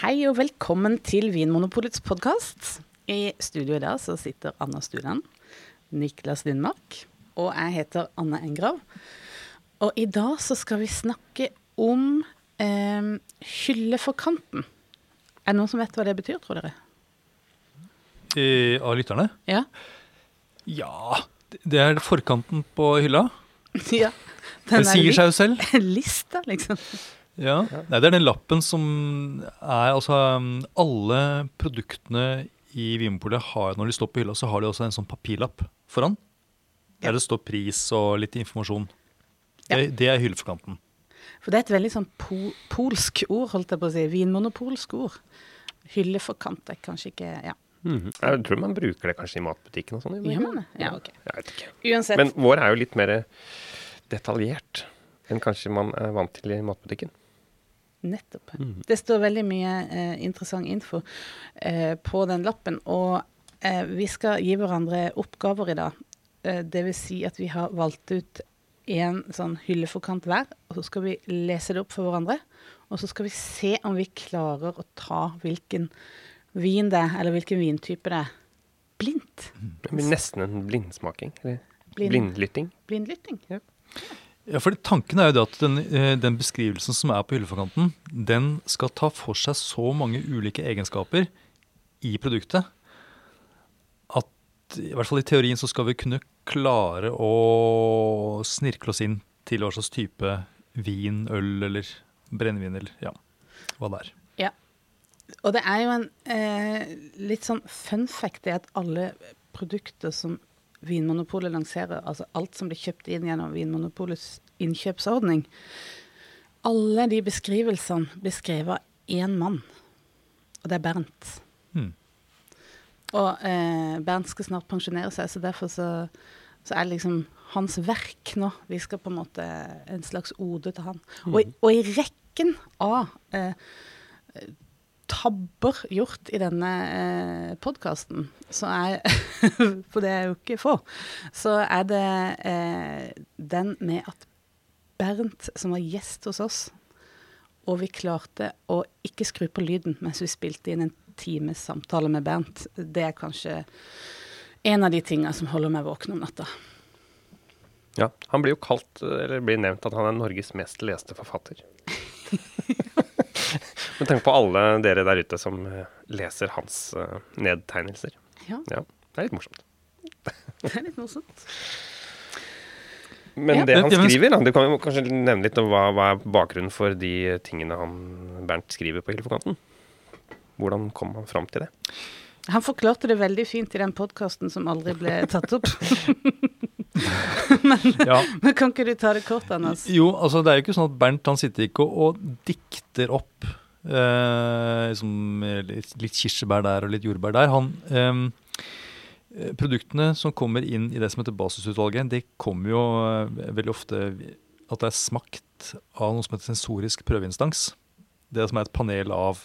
Hei og velkommen til Vinmonopolets podkast. I studio i dag så sitter Anna Stuland, Niklas Lindmark og jeg heter Anne Engrav. Og i dag så skal vi snakke om eh, hylle for kanten. Er det noen som vet hva det betyr, tror dere? Eh, av lytterne? Ja. Ja, det er forkanten på hylla. ja. Det sier seg jo selv. Lista, liksom. Ja. Nei, det er den lappen som er altså um, Alle produktene i Vinmonopolet har når de står på hylla, så har de også en sånn papirlapp foran. Der det står pris og litt informasjon. Ja. Det, det er hylleforkanten. For det er et veldig sånn po polsk ord, holdt jeg på å si. Vinmonopolsk ord. Hylleforkant er kanskje ikke Ja. Mhm. Jeg tror man bruker det kanskje i matbutikken og sånn. gjør man det? Ja, ok. Uansett. Men vår er jo litt mer detaljert enn kanskje man er vant til i matbutikken. Nettopp. Mm. Det står veldig mye eh, interessant info eh, på den lappen. Og eh, vi skal gi hverandre oppgaver i dag. Eh, det vil si at vi har valgt ut en sånn hylleforkant hver, og så skal vi lese det opp for hverandre. Og så skal vi se om vi klarer å ta hvilken vin det er, eller hvilken vintype det er. Blindt. Det blir nesten en blindsmaking. Eller Blind- blindlytting. Blindlytting. Ja, for Tanken er jo det at den, eh, den beskrivelsen som er på hylleforkanten, den skal ta for seg så mange ulike egenskaper i produktet at i hvert fall i teorien så skal vi kunne klare å snirkle oss inn til hva slags type vin, øl eller brennevin eller ja, hva det er. Ja. Og det er jo en eh, litt sånn fun fact det at alle produkter som Vinmonopolet lanserer, altså alt som blir kjøpt inn gjennom Vinmonopolets innkjøpsordning, alle de beskrivelsene blir skrevet av én mann, og det er Bernt. Mm. Og eh, Bernt skal snart pensjonere seg, så derfor så, så er det liksom hans verk nå. Vi skal på en måte en slags ode til han. Og, i- og i rekken av eh, tabber gjort i denne eh, podkasten, så er For det er jo ikke få. Så er det eh, den med at Bernt, som var gjest hos oss, og vi klarte å ikke skru på lyden mens vi spilte inn en times samtale med Bernt, det er kanskje en av de tinga som holder meg våken om natta. Ja, han blir jo kalt, eller blir nevnt at han er Norges mest leste forfatter. Men tenk på alle dere der ute som eh, leser hans eh, nedtegnelser. Ja, Ja, det er litt morsomt. det er litt morsomt. Men Ja. det han skriver, da, du kan jo kanskje nevne litt om hva, hva er bakgrunnen for de tingene han Bernt skriver på Hilfokanten? Hvordan kom han fram til det? Han forklarte det veldig fint i den podkasten som aldri ble tatt opp. Ja, Men kan ikke du ta det kort, Anders? Jo, altså det er jo ikke sånn at Bernt han sitter ikke og, og dikter opp eh, liksom, litt, litt kirsebær der og litt jordbær der. Han, eh, produktene som kommer inn i det som heter basisutvalget, det kommer jo eh, veldig ofte at det er smakt av noe som heter sensorisk prøveinstans. Det som er et panel av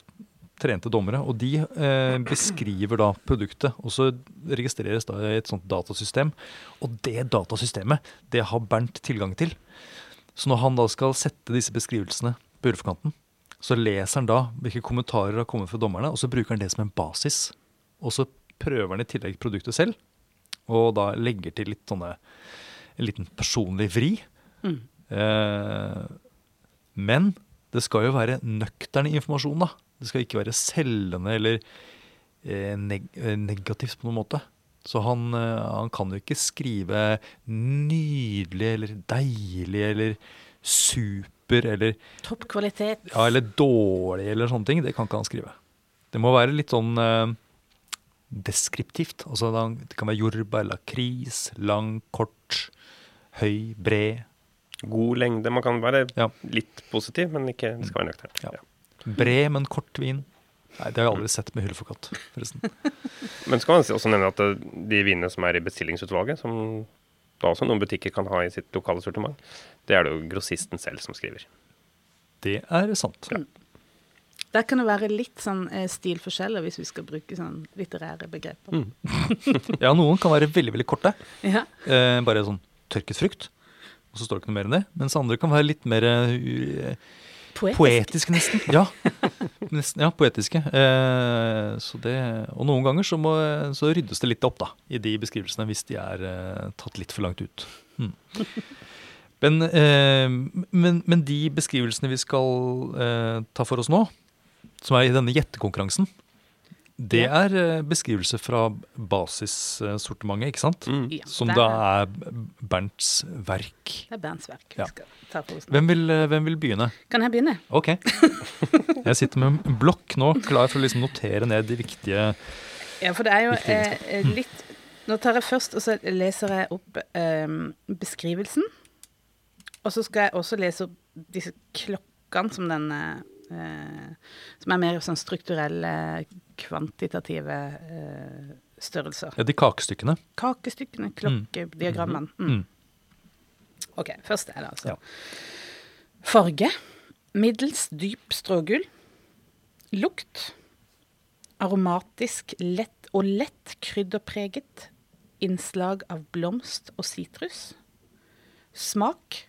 trente dommere. Og de eh, beskriver da produktet, og så registreres da i et sånt datasystem. Og det datasystemet, det har Bernt tilgang til. Så når han da skal sette disse beskrivelsene på hylleforkanten, så leser han da hvilke kommentarer har kommet fra dommerne, og så bruker han det som en basis. Og så prøver han i tillegg produktet selv, og da legger til litt sånne, en liten personlig vri. Mm. Eh, men det skal jo være nøktern informasjon, da. Det skal ikke være selgende eller eh, neg eh, negativt på noen måte. Så han, eh, han kan jo ikke skrive nydelig eller deilig eller super eller, Topp kvalitet. ja, eller dårlig eller sånne ting. Det kan ikke han skrive. Det må være litt sånn eh, deskriptivt. Altså det kan være jordbær, lakris, lang, kort, høy, bred. God lengde. Man kan være Ja. litt positiv, men ikke, det skal være nøkternt. Ja. Ja. Bred, men kort vin. Nei, det har jeg aldri sett med hylleforkatt, forresten. Men skal man også nevne at eh, de vinene som er i bestillingsutvalget, som da også noen butikker kan ha i sitt lokale sortiment, det er det jo grossisten selv som skriver. Det er sant. Der kan det være litt sånn eh, stilforskjeller, hvis vi skal bruke sånn litterære begreper. Mm. Ja, noen kan være veldig, veldig korte. Ja. Eh, bare sånn tørket frukt. Og så står det ikke noe mer enn det. Mens andre kan være litt mer eh, Poetisk. poetisk, nesten. Ja. nesten, ja, poetiske. Eh, så det, og noen ganger så, må, så ryddes det litt opp da, i de beskrivelsene hvis de er eh, tatt litt for langt ut. Mm. Men, eh, men, men, de beskrivelsene vi skal eh, ta for oss nå, som er i denne gjettekonkurransen, det er uh, beskrivelse fra basissortimentet, ikke sant? Mm. Ja, Som da er Bernts verk. Det er Bernts verk. Ja. Hvem, vil, uh, hvem, vil, begynne? Kan jeg begynne? Ok. Jeg sitter med en blokk nå, klar for å liksom notere ned de viktige Ja, for det er jo eh, litt Nå tar jeg først og så leser jeg opp eh, beskrivelsen. Og så skal jeg også lese opp disse klokkene som den eh, Som er mer sånn strukturelle kvantitative eh, størrelser. Ja, De kakestykkene? Kakestykkene, klokkediagrammene. Mm. Mm. OK, først er det altså ja. Farge. Middels dyp strågull. Lukt. Aromatisk lett og lett krydderpreget. Innslag av blomst og sitrus. Smak.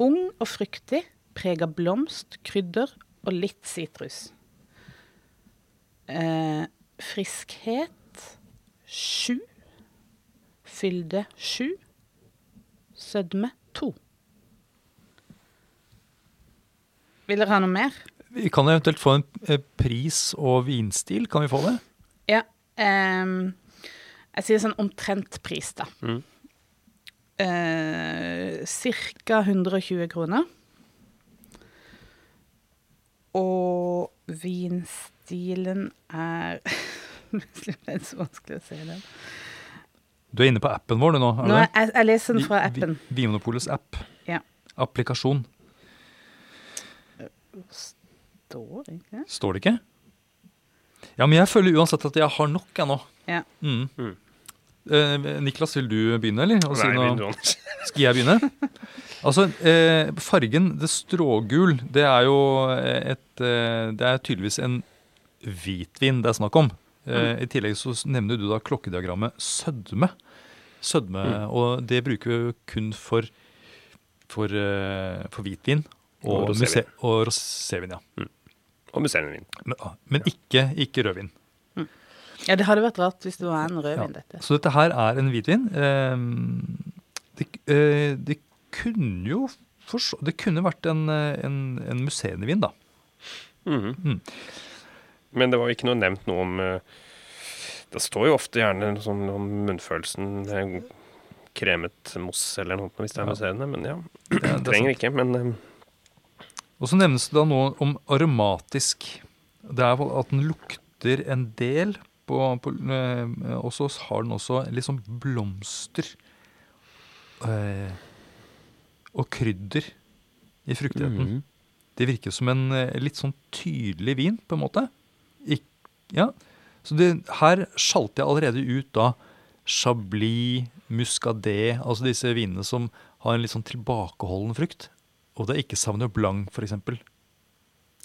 Ung og fruktig, preg av blomst, krydder og litt sitrus. Eh, friskhet sju. Fylde sju. Sødme to. Vil dere ha noe mer? Vi kan eventuelt få en eh, pris og vinstil. Kan vi få det? Ja. Um, jeg sier sånn omtrent pris, da. Mm. Uh, Ca. 120 kroner. Og vinstilen er Plutselig er Det så vanskelig å se den. Du er inne på appen vår nå? Er nå jeg, jeg, leser den fra appen. Vinmonopolets app. Ja. Applikasjon. Står det ikke Står det ikke? Ja, men jeg føler uansett at jeg har nok, jeg nå. Ja. Mm. Mm. Eh, Niklas, vil du begynne, eller? Nei, si noe... Skal jeg begynne? Altså, eh, fargen, det strågul, det er jo et eh, Det er tydeligvis en hvitvin det er snakk om. Eh, mm. I tillegg så nevner du da klokkediagrammet sødme. Sødme, mm. Og det bruker vi kun for, for, uh, for hvitvin og, og rosévin. Og ja. Mm. Og musserendvin. Men, ah, men ikke, ikke, rødvin. Ja, det hadde vært rart hvis det var en rødvin, ja. dette. Så dette her er en hvitvin. Um, det, uh, det, kunne jo Det kunne vært en, en, en museennevin, da. Mm. Mm. Men det var ikke noe nevnt noe om eh, Det står jo ofte gjerne sånn om munnfølelsen kremet moss eller noe hvis det er museene, men ja. Det, det trenger ikke, men. Og så nevnes det da noe om aromatisk. Det er at den lukter en del. På, på, og så har den også litt sånn blomster øh, og krydder i fruktigheten. Mm. Det virker som en litt sånn tydelig vin, på en måte. Ik ja. Så det, her sjalte jeg allerede ut da Chablis, Muscadet, altså disse vinene som har en litt sånn tilbakeholden frukt. Og det er ikke Sauvignon Blanc, f.eks.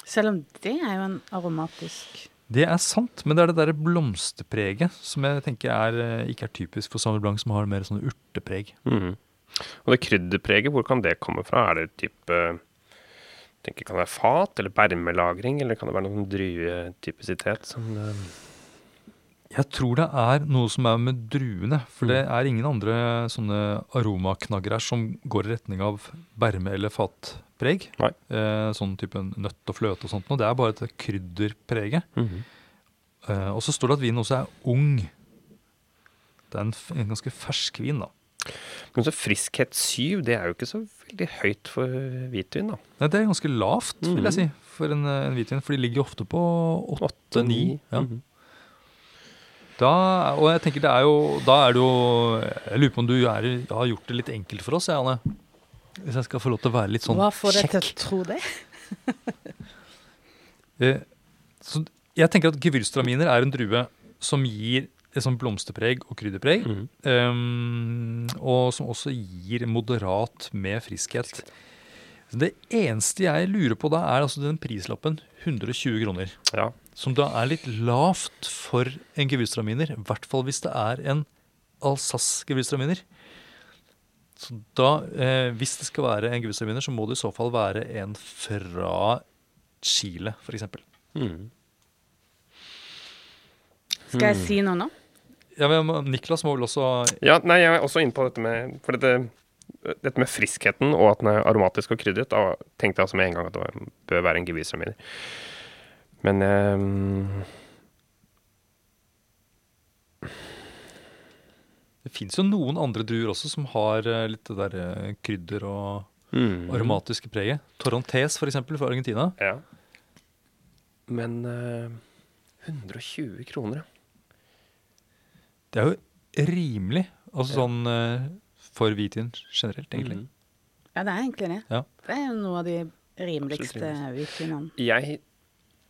Selv om det er jo en aromatisk Det er sant, men det er det derre blomsterpreget som jeg tenker er, eh, ikke er typisk for Sauvignon Blanc, som har mer sånn urtepreg. Mm. Og det krydderpreget, hvor kan det komme fra? Er det type tenker Kan det være fat eller bermelagring, eller kan det være noen druetypisitet som uh... Jeg tror det er noe som er med druene. For mm. det er ingen andre sånne aromaknagger her som går i retning av berme- eller fatpreg. Eh, sånn type nøtt og fløte og sånt. noe. det er bare et krydderpreget. Mm -hmm. eh, og så står det at vinen også er ung. Det er en, en ganske fersk vin, da. Men så friskhet syv, det er jo ikke så veldig høyt for hvitvin, da. Nei, det er ganske lavt, vil jeg mhm. si, for en, en hvitvin. For de ligger jo ofte på åtte-ni. Ja. Mm -hmm. Da, og jeg tenker det er jo Da er det jo Jeg lurer på om du er, har gjort det litt enkelt for oss, Anne. Hvis jeg skal få lov til å være litt sånn Hva får deg til å tro det? eh, så jeg tenker at gevyrstraminer er en drue som gir et sånt blomsterpreg og krydderpreg. Mm. Um, og som også gir moderat med friskhet. Det eneste jeg lurer på da, er altså den prislappen 120 kroner. Ja. Som da er litt lavt for en gewürztraminer. I hvert fall hvis det er en Alsace-gewürztraminer. Så da, eh, hvis det skal være en gewürztraminer, så må det i så fall være en fra Chile, f.eks. Mm. Skal jeg si noe nå? Ja, men Niklas må vel også Ja, nei, jeg er også inne på dette med For dette, dette med friskheten og at den er aromatisk og krydret, da tenkte jeg også med en gang at det var, bør være en gevisraminer. Men um... Det fins jo noen andre druer også som har eh, litt det der eh, krydder og mm, aromatiske preget. Torontes, for eksempel, fra Argentina. Ja. Men uh, 120 kroner, ja. Det er jo rimelig. Altså sånn eh, for hvitvin generelt, egentlig. Mm. Ja, det er egentlig det. Ja. Det er jo noe av de rimeligste hvitvinene. Jeg,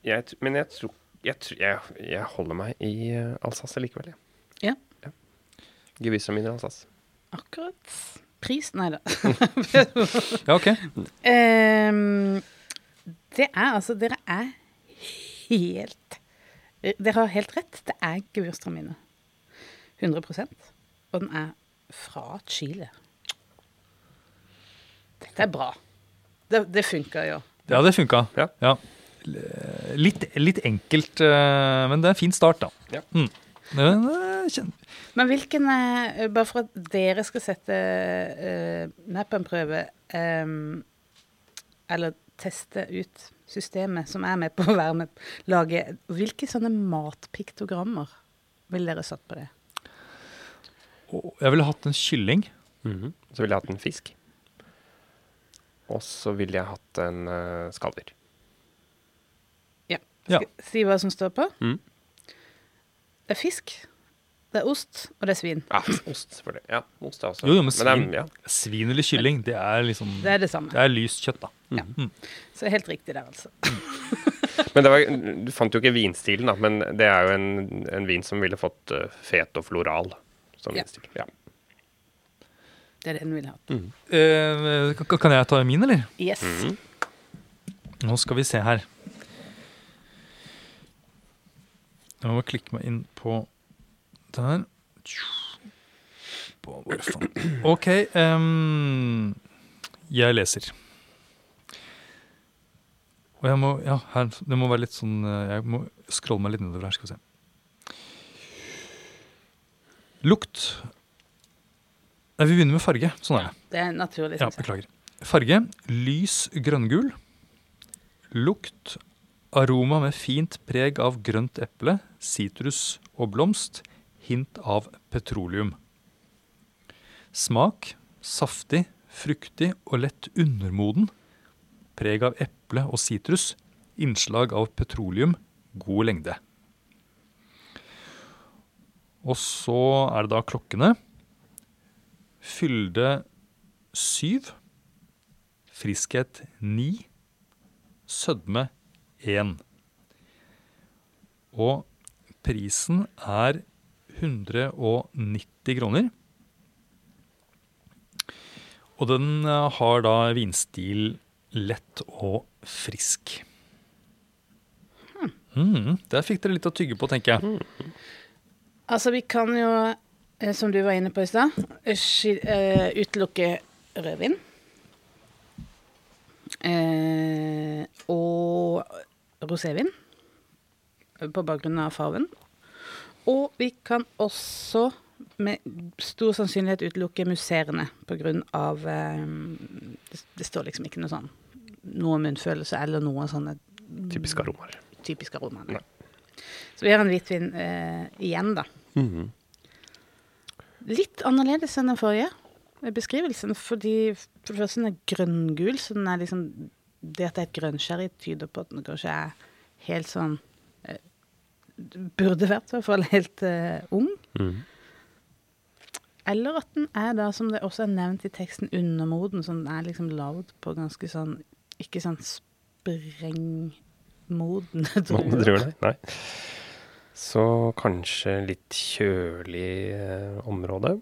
jeg Men jeg tror jeg, jeg, jeg holder meg i uh, Alsace likevel, jeg. Ja. ja. i Alsace. Akkurat. Pris Nei da. Ja, ok. Um, det er altså Dere er helt Dere har helt rett. Det er Gewürztraminer. 100% Og den er fra Chile. Dette er bra. Det, det funker jo. Ja, det funka. Ja. ja. Litt, litt enkelt, eh, men det er en fin start, da. Ja. Mm. Men, eh, hvilken eh, Bare for at dere skal sette uh, meg på en prøve, um, eller teste ut systemet som er med på å være med lage Hvilke sånne matpiktogrammer ville dere satt på det? Jeg ville hatt en kylling. Mhm. Så ville jeg hatt en fisk. Og så ville jeg hatt en uh, skalldyr. Ja. Skal ja. si hva som står på? Mm. Det er fisk, det er ost, og det er svin. Ja, ost selvfølgelig. Ja, ost er også Jo, jo, men det er- svin- ja. Svin eller kylling, det er liksom Det er det samme. Det er lyst kjøtt, da. Så helt riktig der, altså. Men det var, du fant jo ikke vinstilen, da. Men det er jo en, en vin som ville fått uh, fet og floral som Ja. vinstil. Ja. Det er det den ville hatt. Eh, kan- kan jeg ta min, eller? Yes. Mm. Nå skal vi se her. Jeg må klikke meg inn på der. På hvor faen OK. Um, jeg leser. Og jeg må Ja, her, det må være litt sånn eh, Jeg må scrolle meg litt nedover her, skal vi se. Lukt Nei, vi begynner med farge. Sånn er det. Det er naturlig. Ja, beklager. Farge lys grønngul. Lukt aroma med fint preg av grønt eple, sitrus og blomst. Hint av petroleum. Smak saftig, fruktig og lett undermoden. Preg av eple og sitrus. Innslag av petroleum. God lengde. Og så er det da klokkene. Fylde syv. Friskhet ni. Sødme én. Og prisen er 190 kroner. Og den eh, har da vinstil lett og frisk. Mm, der fikk dere litt å tygge på, tenker jeg. Altså, vi kan jo, eh, som du var inne på i stad, eh, utelukke rødvin. Eh, og rosévin. eh, På bakgrunn av farven. Og vi kan også med stor sannsynlighet utelukke musserende av eh, det, det står liksom ikke noe sånn noe munnfølelse eller noe sånne Typiske aromaer. typiske aromaer. Så vi har en hvitvin eh, igjen, da. Mhm. Litt annerledes enn den forrige beskrivelsen, fordi for det første den er grønngul, så den er liksom Det at det er et grønnsherry, tyder på at den kanskje er helt sånn eh, Burde vært i hvert fall helt eh, ung. Mhm. Eller at den er da, som det også er nevnt i teksten, undermoden, så den er liksom lagd på ganske sånn Ikke sånn sprengmodne Modne druer. nei. Så kanskje litt kjølig eh, område.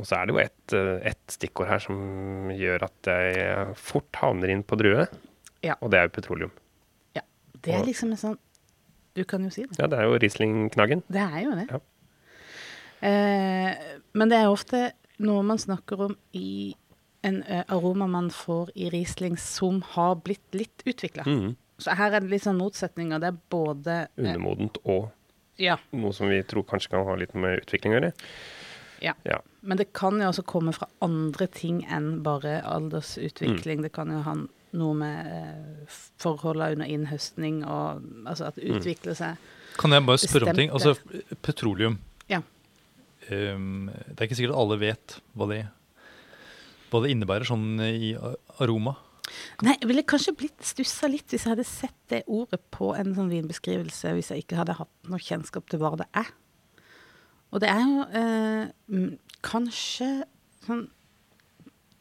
Og så er det jo ett et stikkord her som gjør at jeg fort havner inn på drue. Ja. Og det er jo petroleum. Ja. Det er liksom en sånn Du kan jo si det. Ja, det er jo Riesling-knaggen. Det er jo det. Ja. Eh, men det er ofte noe man snakker om i en eh, aroma man får i Riesling som har blitt litt utvikla. Mhm. Så her er det litt sånn motsetninger. Det er både eh, Undermodent og Ja. noe som vi tror kanskje kan ha litt med utvikling å gjøre. Ja. Ja. Men det kan jo også komme fra andre ting enn bare aldersutvikling. Mm. Det kan jo ha noe med eh, forholdene under innhøstning og altså at det Mm. utvikler seg. Kan jeg bare spørre om ting? Altså, petroleum. Ja. Um, det er ikke sikkert alle vet hva det, hva det innebærer sånn i aroma. Nei, jeg ville kanskje blitt stussa litt hvis jeg hadde sett det ordet på en sånn vinbeskrivelse, hvis jeg ikke hadde hatt noe kjennskap til hva det er. Og det er jo eh, kanskje sånn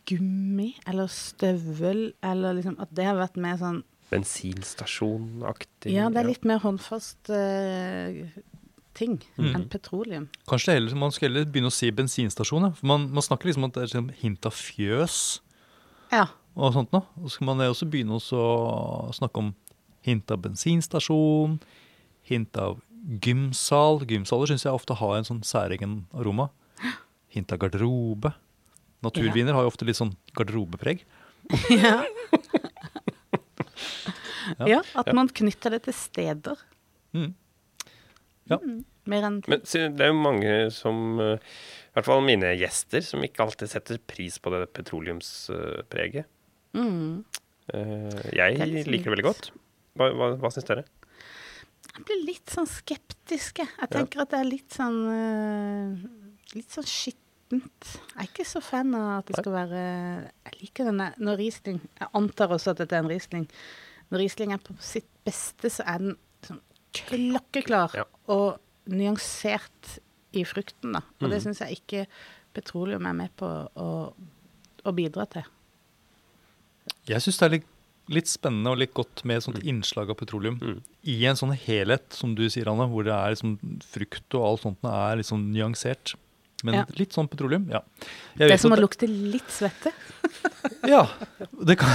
gummi eller støvel, eller liksom at det har vært mer sånn Bensinstasjonaktig. Ja, det er litt mer håndfast eh, ting Mm. enn petroleum. Kanskje heller, man skal heller begynne å si bensinstasjon. ja. For man, man snakker liksom om at det er sånn hint av fjøs Ja. Og sånt noe. Og så skal man også begynne også å snakke om hint av bensinstasjon, hint av gymsal. Gymsaler syns jeg ofte har en sånn særegen aroma. Hint av garderobe. Naturviner har jo ofte litt sånn garderobepreg. ja. Ja. ja, at man knytter det til steder. Mm. Ja. Mer enn Men det er jo mange som eh, I hvert fall mine gjester, som ikke alltid setter pris på det petroleumspreget. Mm. Eh, Jeg Det er liker det veldig godt. Hva, hva, hva syns dere? Jeg blir litt sånn skeptisk, Jeg Ja. tenker at det er litt sånn eh, Litt sånn skittent. Jeg er ikke så fan av at det skal være Jeg liker denne Når Riesling Jeg antar også at dette er en Riesling. Når Riesling er på sitt beste, så er den sånn klokkeklar Ja. og nyansert i frukten, da. Og det Mhm. syns jeg ikke petroleum er med på å, å bidra til. Jeg syns det er litt, litt spennende og litt godt med et sånt innslag av petroleum. Mm. I en sånn helhet, som du sier, Anne, hvor det er liksom frukt og alt sånt er sånn nyansert. Men Ja. litt sånn petroleum, ja. Jeg Det er som å lukte litt svette. Ja, det kan,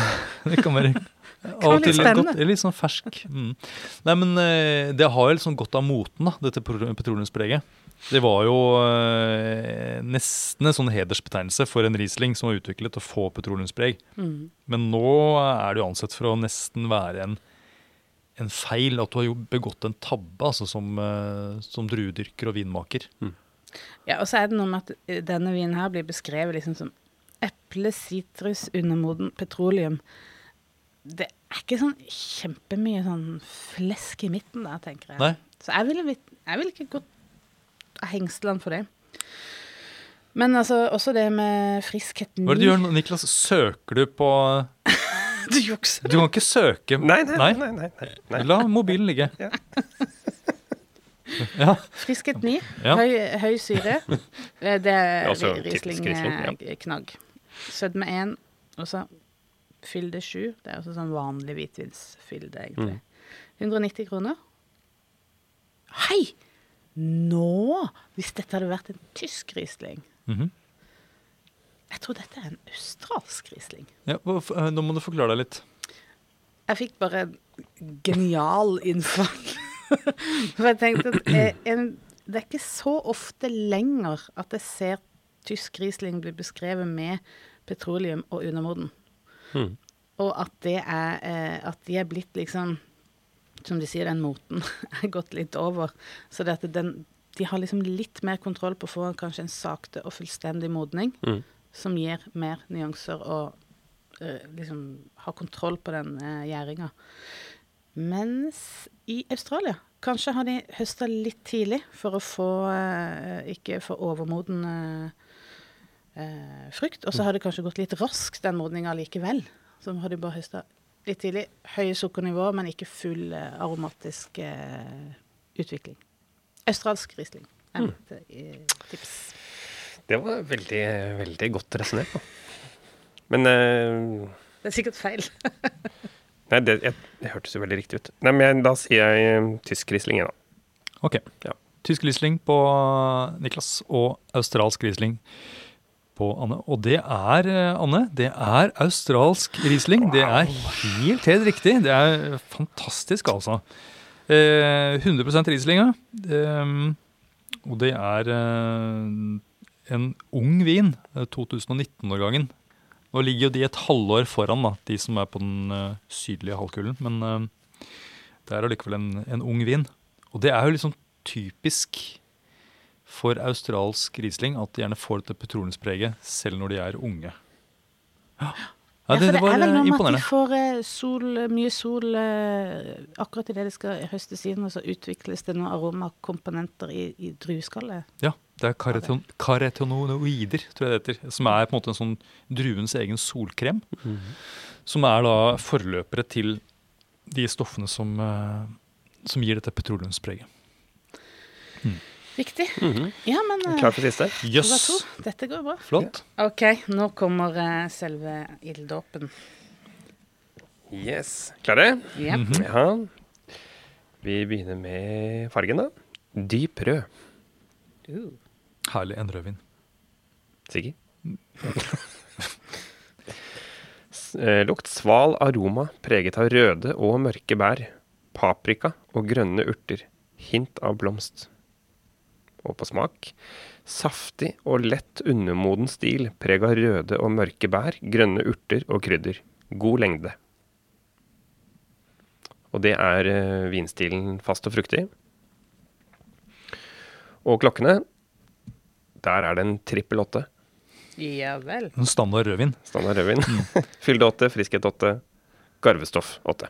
det kan være av og til litt godt. Litt sånn fersk. Mm. Nei, men eh, det har jo sånn godt av moten, da, dette petro- petroleumspreget. Det var jo eh, nesten en sånn hedersbetegnelse for en Riesling som var utviklet til å få petroleumspreg. Mm. Men nå er det jo ansett for å nesten være en, en feil, at du har jo begått en tabbe altså som, eh, som druedyrker og vinmaker. Ja, og så er det noe med at eh, denne vinen her blir beskrevet liksom som eple, sitrus, undermoden, petroleum. Det er ikke sånn kjempemye sånn flesk i midten der, tenker jeg. Nei. Så jeg ville, jeg ville ikke gått hengslene for det. Men altså, også det med friskhet Hva er det du gjør nå, Niklas? Søker du på Du jukser. Du kan ikke søke Nei, nei, nei. nei, nei, nei, nei. La mobilen ligge. Ja. ja. Friskhet 9, Ja. høy, høy syre. Eh, Det er Altså. Riesling-knagg. Sødme 1, og så fylde 7. Det er også sånn vanlig hvitvinsfylde, egentlig. Mm. 190 kroner. Hei! Nå! Hvis dette hadde vært en tysk Riesling Mhm. Jeg tror dette er en australsk Riesling. ja eh, nå må du forklare deg litt. Jeg fikk bare en genial innfall. For jeg tenkte at jeg, en, det er ikke så ofte lenger at jeg ser tysk Riesling bli beskrevet med petroleum og undermoden. Mm. Og at det er eh, At de er blitt liksom Som de sier, den moten er gått litt over. Så den, de har liksom litt mer kontroll på å få kanskje en sakte og fullstendig modning, Mm. som gir mer nyanser og uh, liksom har kontroll på den uh, gjæringa. Mens i Australia kanskje har de høsta litt tidlig for å få uh, ikke for overmoden frukt. Og så har det kanskje gått litt raskt, den modninga likevel. Så har de bare høsta litt tidlig. Høye sukkernivå, men ikke full eh, aromatisk eh, utvikling. Australsk Riesling er Mm. mitt eh, tips. Det var veldig, veldig godt resonnert. da. Men uh, Det er sikkert feil. Nei, det, jeg, det hørtes jo veldig riktig ut. Nei, men jeg, Da sier jeg tysk Riesling, jeg, da. Ok. Ja. Tysk Riesling på Niklas og australsk Riesling på Anne. Og det er, eh, Anne, det er australsk Riesling. Det er helt, helt riktig. Det er fantastisk, altså. Eh, 100 Riesling, ja. Eh, og det er eh, en ung vin. eh, 2019-årgangen. Nå ligger jo de et halvår foran, da, de som er på den eh, sydlige halvkulen. Men eh, Det er allikevel en, en ung vin. Og det er jo liksom typisk for australsk Riesling at de gjerne får dette petroleumspreget selv når de er unge. Ja, Ja, det, for det det var er vel noe med at de får eh, sol, mye sol eh, akkurat idet det skal høstes inn, og så utvikles det noen aromakomponenter i, i drueskallet. Ja, det er kareton, karetonoider, tror jeg det heter. Som er på en måte en sånn druens egen solkrem. Som er da forløpere til de stoffene som, eh, som gir dette petroleumspreget. Riktig. -hmm. Ja, men eh, Klar for siste? Jøss, Yes. Dette går bra. flott. OK, nå kommer eh, selve ilddåpen. Yes. Klare? Yep. Mm -hmm. Ja. Vi begynner med fargen, da. Dyp rød. Uh. Herlig. En rødvin. Sikker? Eh, Lukt sval aroma preget av røde og mørke bær, paprika og grønne urter. Hint av blomst. Og på smak saftig og lett undermoden stil preg av røde og mørke bær, grønne urter og krydder. God lengde. Og det er eh, vinstilen fast og fruktig. Og klokkene, der er det en trippel åtte. Ja vel. En standard rødvin. Standard rødvin. Fylde åtte, friskhet åtte, garvestoff åtte.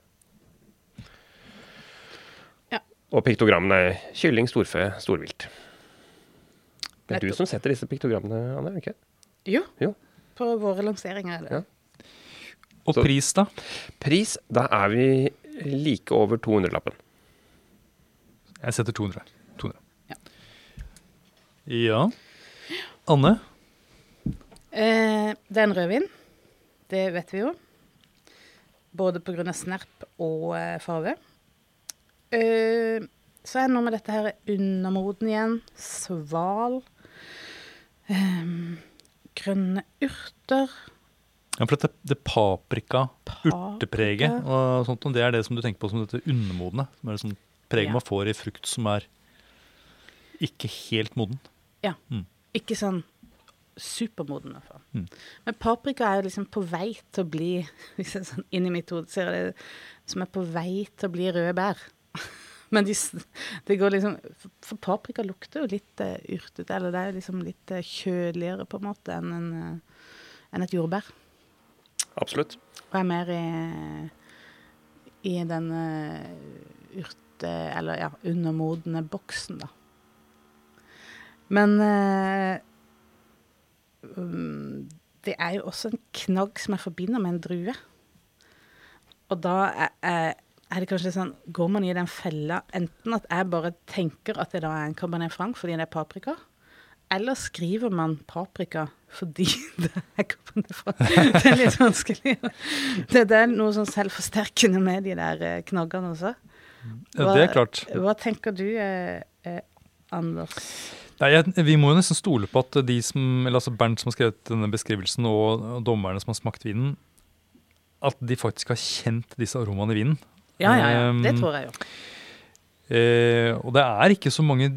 Ja. Og piktogrammene er kylling, storfe, storvilt. Det er du som setter disse piktogrammene, Anne? ikke? Jo. Jo. På våre lanseringer. er det. Ja. Og Så- pris, da? Pris, da er vi like over 200-lappen. Jeg setter 200. 200. Ja. Ja. Anne? Eh, det er en rødvin. Det vet vi jo. Både pga. snerp og eh, farge. Eh, så er det noe med dette her undermoden igjen. Sval. Eh, grønne urter. Ja, for dette, det paprika, urtepreget Paprika. og sånt, det er det som du tenker på som dette undermodne. Som er det sånn preget Ja. man får i frukt som er ikke helt moden. Ja. Mm. Ikke sånn supermoden, i hvert fall. Mm. Men paprika er jo liksom på vei til å bli Hvis jeg sånn inni mitt hode ser det som er på vei til å bli røde bær. Men de, det går liksom For paprika lukter jo litt uh, urtete, eller det er jo liksom litt uh, kjøligere på en måte enn en, uh, enn et jordbær. Absolutt. Og er mer i, i den eh, urte... Eller ja, undermodne boksen, da. Men eh, um, det er jo også en knagg som jeg forbinder med en drue. Og da er, er, er det kanskje sånn Går man i den fella enten at jeg bare tenker at det da er en Cabernet Franc fordi det er paprika, eller skriver man paprika fordi det er Cabernet Franc? Det er litt vanskelig. Det, det er noe sånn selvforsterkende med de der eh, knaggene også. Ja, det er klart. Hva tenker du, eh, eh, Anders? Nei, vi må jo nesten stole på at de som, eller altså Bernt som har skrevet denne beskrivelsen, og dommerne som har smakt vinen, at de faktisk har kjent disse aromaene i vinen. Ja, ja, ja. Det Um, tror jeg jo. Eh, og det er ikke så mange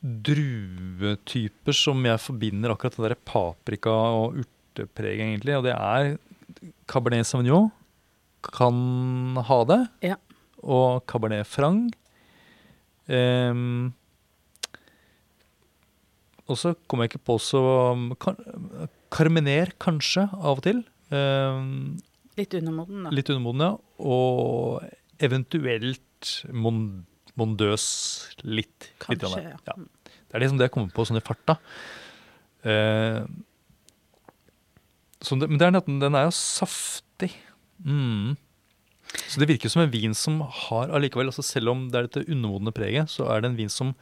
druetyper som jeg forbinder akkurat det der paprika og urtepreget, egentlig. Og det er Cabernet Sauvignon kan ha det. Ja. Og Cabernet Franc. Ehm, og så kommer jeg ikke på så kar Carmener, kanskje, av og til. Ehm, Litt undermoden, da. Litt undermoden, ja. Og eventuelt mon mondøs litt. Kanskje, litt, ja. Det er liksom det jeg kommer på sånn i farta. Eh, så det, men det er at den, den er jo saftig. Mm. Så det virker som en vin som har allikevel, altså selv om det er dette undermodne preget, så er det en vin som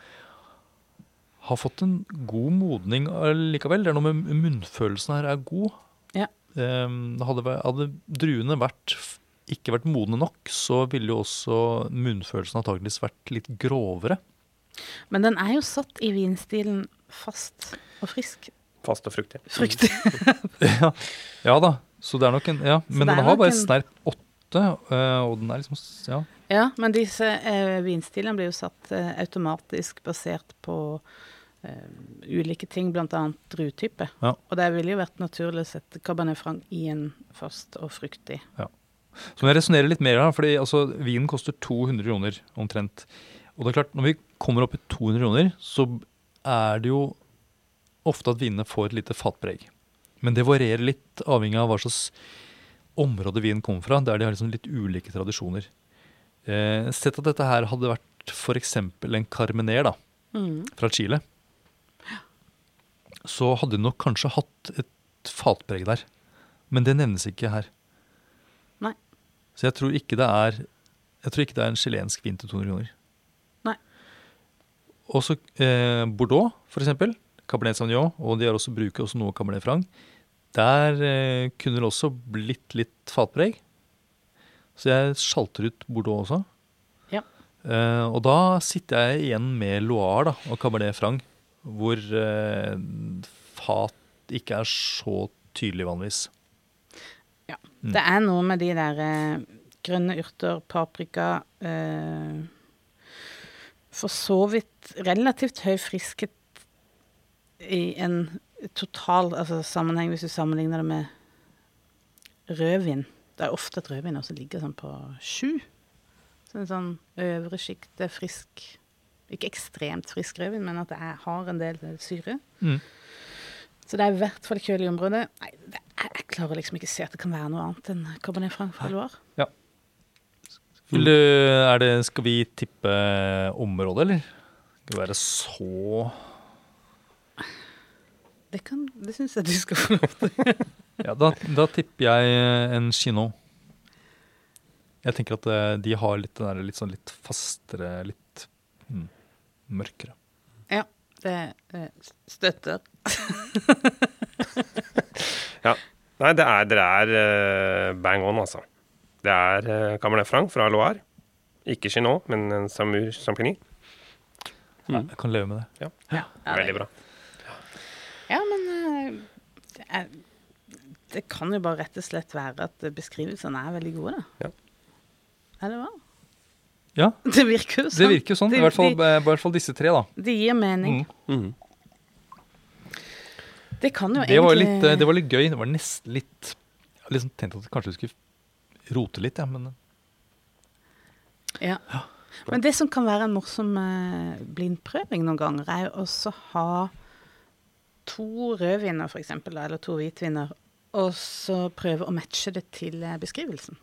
har fått en god modning allikevel. Det er noe med munnfølelsen her er god. Um, hadde, hadde druene vært, ikke vært modne nok, så ville jo også munnfølelsen antakeligvis vært litt grovere. Men den er jo satt i vinstilen fast og frisk. Fast og fruktig. Fruktig. ja. ja da, så det er nok en Ja, men den har bare en- snerp åtte, øh, og den er liksom Ja. Ja, men disse eh, vinstilene blir jo satt eh, automatisk basert på eh, ulike ting, bl.a. druetype. Ja. Og det ville jo vært naturlig å sette Cabernet Franc i en fast og fruktig. Ja. Så må jeg resonnere litt mer, da, fordi altså, vinen koster 200 kroner omtrent. Og det er klart, når vi kommer opp i 200 kroner, så er det jo ofte at vinene får et lite fatpreg. Men det varierer litt avhengig av hva slags område vinen kommer fra, der de har liksom litt ulike tradisjoner. Eh, sett at dette her hadde vært f.eks. en carmener da, Mm. fra Chile, så hadde de nok kanskje hatt et fatpreg der. Men det nevnes ikke her. Nei. Så jeg tror ikke det er jeg tror ikke det er en chilensk vin til 200 kroner. Nei. Også eh, Bordeaux, for eksempel. Cabernet Sauvignon, og de har også, bruker også noe Cabernet Franc. Der eh, kunne det også blitt litt fatpreg. Så jeg sjalter ut Bordeaux også. Ja. Eh, og da sitter jeg igjen med Loire da, og Cabernet Franc, hvor eh, fat ikke er så tydelig vanligvis. Ja. Mm. Det er noe med de der eh, grønne urter, paprika eh, For så vidt relativt høy friskhet i en total altså sammenheng, hvis du sammenligner det med rødvin. Det er ofte at rødvin også ligger sånn på sju. Så en sånn øvre sjikte frisk Ikke ekstremt frisk rødvin, men at det er, har en del syre. Mm. Så det er i hvert fall kjølig område. Nei, det jeg klarer liksom ikke se at det kan være noe annet enn Cabernet Franc fra Loire. Vil du, er det, skal vi tippe området, eller? Skal det være så Det, kan- det syns jeg du skal få lov til. Ja, da, da tipper jeg en kino. Jeg tenker at eh, de har litt den der litt sånn litt fastere, litt mørkere. Ja, det støtter. støtter. Nei, det er, dere er eh, bang on, altså. Det er uh, Cabernet Franc fra Loire. Ikke Chinot, men en Samur Champigny. Mm. jeg kan leve med det. Ja, Veldig bra. Ja, men eh, det, er, det kan jo bare rett og slett være at beskrivelsene er veldig gode, da. Ja. Eller hva? Ja, Det virker jo sånn. det virker jo sånn. I hvert fall, De, i hvert fall disse tre, da. de gir mening. Mm. Mm. Det kan jo Det var, litt, eh, det var litt gøy. Det var nesten litt Jeg liksom tenkte at kanskje skulle rote litt, ja, men Ja. Men det som kan være en morsom eh, blindprøving noen ganger, er jo også ha to rødviner, f.eks., eller to hvitviner, og så prøve å matche det til beskrivelsen. beskrivelsen.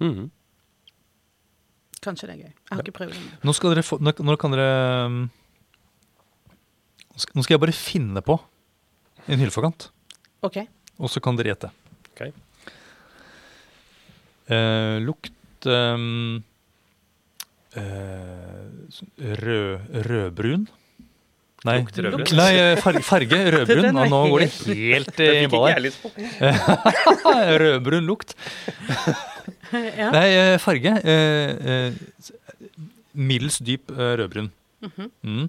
Mhm. Kanskje det er gøy. Jeg har ikke prøvd det. Nå skal dere få Nå, nå kan dere um, nå skal, jeg bare finne på en hylleforkant. OK. og så kan dere gjette. Ok. Eh, lukt um, eh, rød, rødbrun. Nei, Lukt rødbrun? nei eh, farge, farge rødbrun. Nå, nå går det helt- helt i fikk ikke ball jeg her. lyst på. Rødbrun lukt. ja. Nei, eh, farge. eh, eh, middels dyp rødbrun. -hmm. Mm.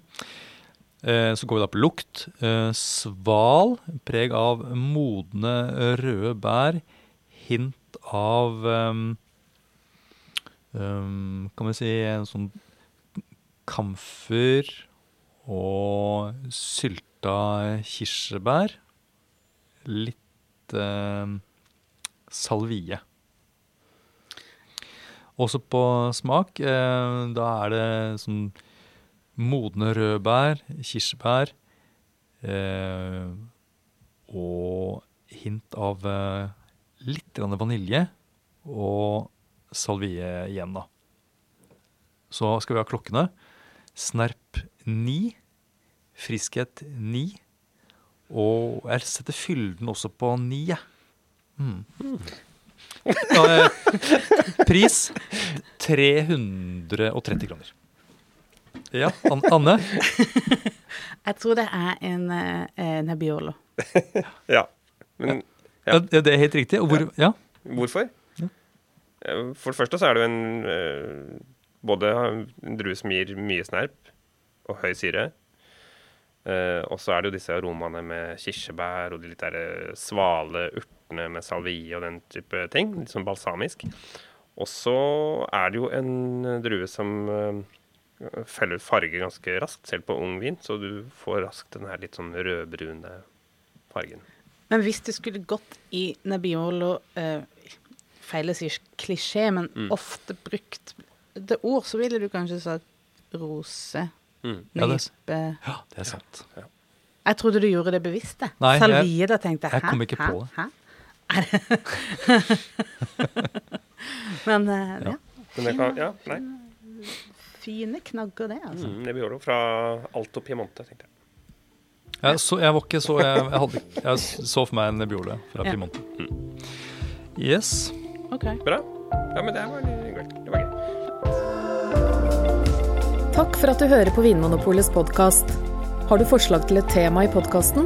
Eh, Så går vi da på lukt. Sval, preg av modne røde bær. Hint av um, Kan vi si en sånn kamfer og sylta kirsebær. Litt um, salvie. Også på smak, eh, da er det sånn modne rødbær, kirsebær eh, og hint av eh, litt vanilje og salvie igjen, da. Så skal vi ha klokkene. Snerp 9, friskhet 9, og jeg setter fylden også på 9, jeg. Mm. Eh, pris 330 kroner. Ja, An Anne? Jeg tror det er en eh, Nebbiolo. Ja. Men Ja. Ja. det er helt riktig. Og hvor, ja. hvorfor? Ja. Eh, For det første så er det jo en Både en drue som gir mye snerp og høy syre. Eh, og så er det jo disse aromaene med kirsebær og de litt der svale svale urtene med salvie og den type ting. Litt sånn balsamisk. Og så er det jo en drue som eh, feller ut farge ganske raskt, selv på ung vin. Så du får raskt den her litt sånn rødbrune fargen. Men hvis det skulle gått i Nebbiolo eh, Feil å si klisjé, men Mm. ofte brukt det ord, så ville du kanskje sagt rose, Mm. Ja, det nype Ja, det er sant. Jeg trodde du gjorde det bevisst, Salvie, da tenkte jeg jeg kom ikke på det. Er Men eh, ja. Men det kan, ja, nei. Fine knagger, det, altså. Mm, Nebbiolo fra Alto Piemonte, tenkte jeg. Jeg, så, jeg var ikke så Jeg, jeg, hadde, jeg så for meg en Nebbiole fra Ja. Piemonte. Yes. OK. Bra. Ja, men det var. Det var gøy. Takk for at du hører på Vinmonopolets podkast. Har du forslag til et tema i podkasten?